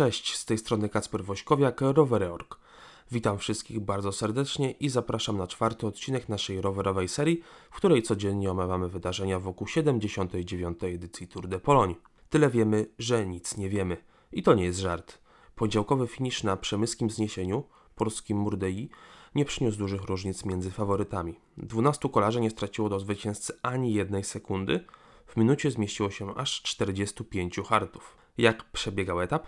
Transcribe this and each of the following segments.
Cześć, z tej strony Kacper Wośkowiak, Rowery.org. Witam wszystkich bardzo serdecznie i zapraszam na czwarty odcinek naszej rowerowej serii, w której codziennie omawiamy wydarzenia wokół 79. edycji Tour de Pologne. Tyle wiemy, że nic nie wiemy. I to nie jest żart. Poniedziałkowy finisz na przemyskim zniesieniu, polskim Murdei, nie przyniósł dużych różnic między faworytami. 12 kolarzy nie straciło do zwycięzcy ani jednej sekundy, w minucie zmieściło się aż 45 hartów. Jak przebiegał etap?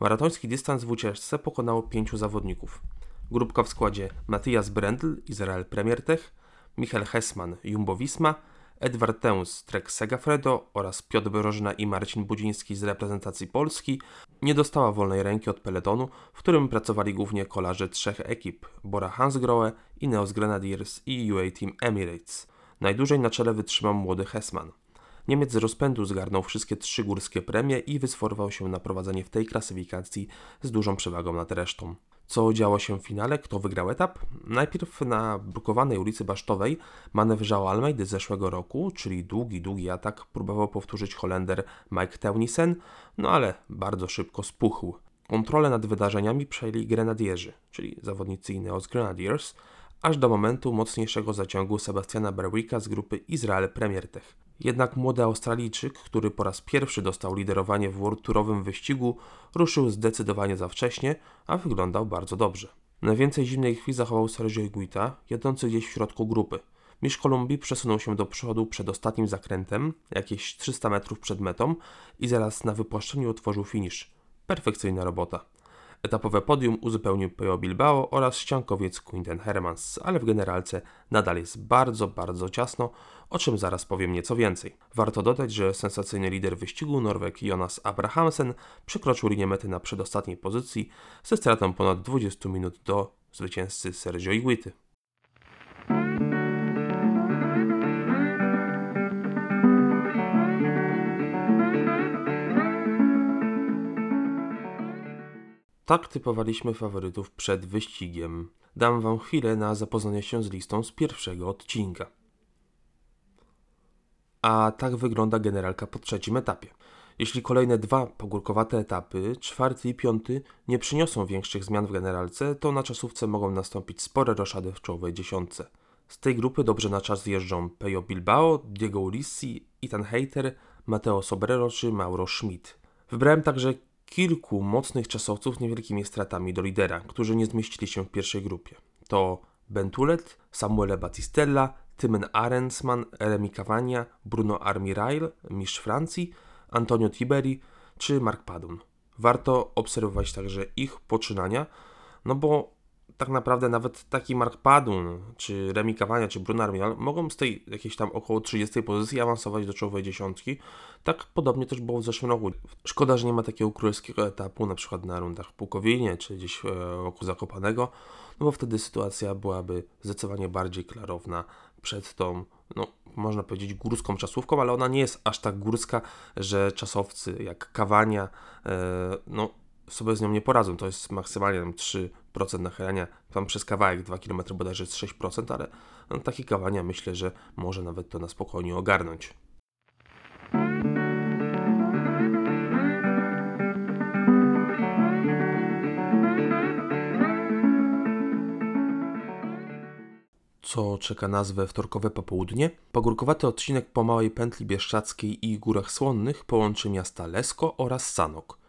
Maratoński dystans w ucieczce pokonało pięciu zawodników. Grupka w składzie Matthias Brendl, Izrael Premier Tech, Michael Hessman, Jumbo Visma, Edward Teuns, Trek Segafredo oraz Piotr Brożna i Marcin Budziński z reprezentacji Polski nie dostała wolnej ręki od peletonu, w którym pracowali głównie kolarze trzech ekip Bora Hansgrohe, Ineos Grenadiers i UA Team Emirates. Najdłużej na czele wytrzymał młody Hessman. Niemiec z rozpędu zgarnął wszystkie trzy górskie premie i wysforwał się na prowadzenie w tej klasyfikacji z dużą przewagą nad resztą. Co działo się w finale? Kto wygrał etap? Najpierw na brukowanej ulicy Basztowej manewrzał z zeszłego roku, czyli długi, długi atak próbował powtórzyć Holender Mike Teunissen, no ale bardzo szybko spuchł. Kontrolę nad wydarzeniami przejęli grenadierzy, czyli zawodnicy Ineos Grenadiers, aż do momentu mocniejszego zaciągu Sebastiana Berwicka z grupy Izrael Premier Tech. Jednak młody Australijczyk, który po raz pierwszy dostał liderowanie w World wyścigu, ruszył zdecydowanie za wcześnie, a wyglądał bardzo dobrze. Najwięcej zimnej krwi zachował Sergio Iguita, jadący gdzieś w środku grupy. Misz Kolumbii przesunął się do przodu przed ostatnim zakrętem, jakieś 300 metrów przed metą i zaraz na wypłaszczeniu otworzył finisz. Perfekcyjna robota. Etapowe podium uzupełnił Pejo Bilbao oraz ściankowiec Quinten Hermans, ale w generalce nadal jest bardzo, bardzo ciasno, o czym zaraz powiem nieco więcej. Warto dodać, że sensacyjny lider wyścigu Norweg Jonas Abrahamsen przekroczył linię mety na przedostatniej pozycji ze stratą ponad 20 minut do zwycięzcy Sergio Iguity. Tak typowaliśmy faworytów przed wyścigiem. Dam wam chwilę na zapoznanie się z listą z pierwszego odcinka. A tak wygląda generalka po trzecim etapie. Jeśli kolejne dwa pogórkowate etapy, czwarty i piąty, nie przyniosą większych zmian w generalce, to na czasówce mogą nastąpić spore roszady w czołowej dziesiątce. Z tej grupy dobrze na czas jeżdżą Pejo Bilbao, Diego Ulissi, Ethan Hayter, Mateo Sobrero czy Mauro Schmidt. Wybrałem także kilku mocnych czasowców niewielkimi stratami do lidera, którzy nie zmieścili się w pierwszej grupie. To Bentulet, Samuele Battistella, Tymen Arensman, Remy Cavagna, Bruno Armirail, mistrz Francji, Antonio Tiberi czy Mark Padun. Warto obserwować także ich poczynania, no bo tak naprawdę nawet taki Mark Padun, czy Remi Cavagna, czy Bruno Armiral mogą z tej jakiejś tam około 30 pozycji awansować do czołowej dziesiątki. Tak podobnie też było w zeszłym roku. Szkoda, że nie ma takiego królewskiego etapu, na przykład na rundach Pukowinie, czy gdzieś wokół Zakopanego, no bo wtedy sytuacja byłaby zdecydowanie bardziej klarowna przed tą, no można powiedzieć, górską czasówką, ale ona nie jest aż tak górska, że czasowcy jak Kawania, e, no sobie z nią nie poradzą. To jest maksymalnie tam 3% nachylenia, tam przez kawałek 2 km bodajże jest 6%, ale no, takie kawania myślę, że może nawet to na spokojnie ogarnąć. co czeka nas we wtorkowe popołudnie. Pogórkowaty odcinek po małej pętli bieszczackiej i górach słonnych połączy miasta Lesko oraz Sanok.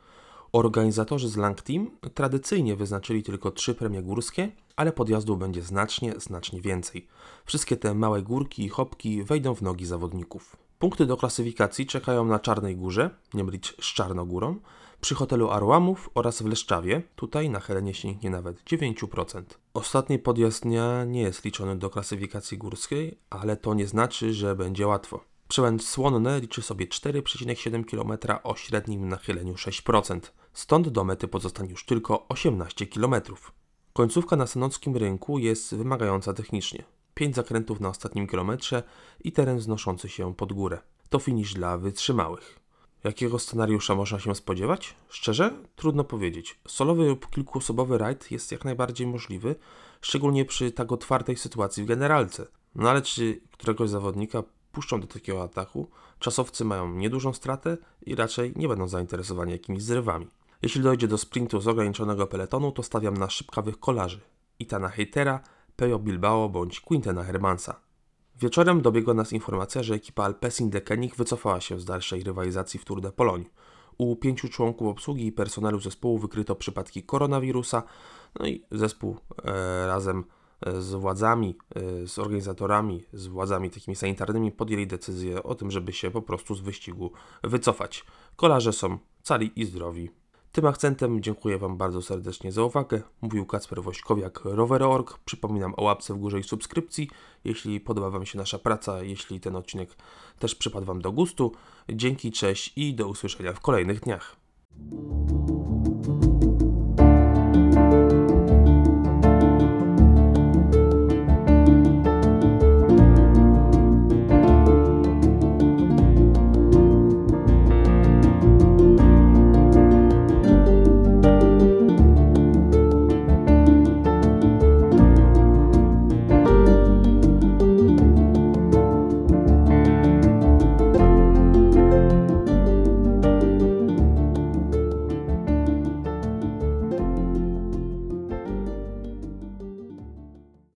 Organizatorzy z Lang Team tradycyjnie wyznaczyli tylko trzy premie górskie, ale podjazdów będzie znacznie, znacznie więcej. Wszystkie te małe górki i hopki wejdą w nogi zawodników. Punkty do klasyfikacji czekają na Czarnej Górze, nie mylić z Czarnogórą, przy hotelu Arłamów oraz w Leszczawie. Tutaj nachylenie sięgnie nawet 9%. Ostatni podjazd dnia nie jest liczony do klasyfikacji górskiej, ale to nie znaczy, że będzie łatwo. Przełęcz Słonne liczy sobie 4,7 km o średnim nachyleniu 6%. Stąd do mety pozostanie już tylko 18 km. Końcówka na sanockim rynku jest wymagająca technicznie. 5 zakrętów na ostatnim kilometrze i teren wznoszący się pod górę. To finisz dla wytrzymałych. Jakiego scenariusza można się spodziewać? Szczerze? Trudno powiedzieć. Solowy lub kilkuosobowy rajd jest jak najbardziej możliwy, szczególnie przy tak otwartej sytuacji w generalce. No ale czy któregoś zawodnika puszczą do takiego ataku, czasowcy mają niedużą stratę i raczej nie będą zainteresowani jakimiś zrywami. Jeśli dojdzie do sprintu z ograniczonego peletonu, to stawiam na szybkawych kolarzy. Itana Heitera, Pejo Bilbao bądź Quintana Hermansa. Wieczorem dobiegła nas informacja, że ekipa Alpecin de Koenig wycofała się z dalszej rywalizacji w Tour de Pologne. U pięciu członków obsługi i personelu zespołu wykryto przypadki koronawirusa, no i zespół e, razem z władzami, e, z organizatorami, z władzami takimi sanitarnymi podjęli decyzję o tym, żeby się po prostu z wyścigu wycofać. Kolarze są cali i zdrowi. Tym akcentem dziękuję Wam bardzo serdecznie za uwagę. Mówił Kacper Wośkowiak, Rower.org. Przypominam o łapce w górze i subskrypcji, jeśli podoba Wam się nasza praca, jeśli ten odcinek też przypadł Wam do gustu. Dzięki, cześć i do usłyszenia w kolejnych dniach.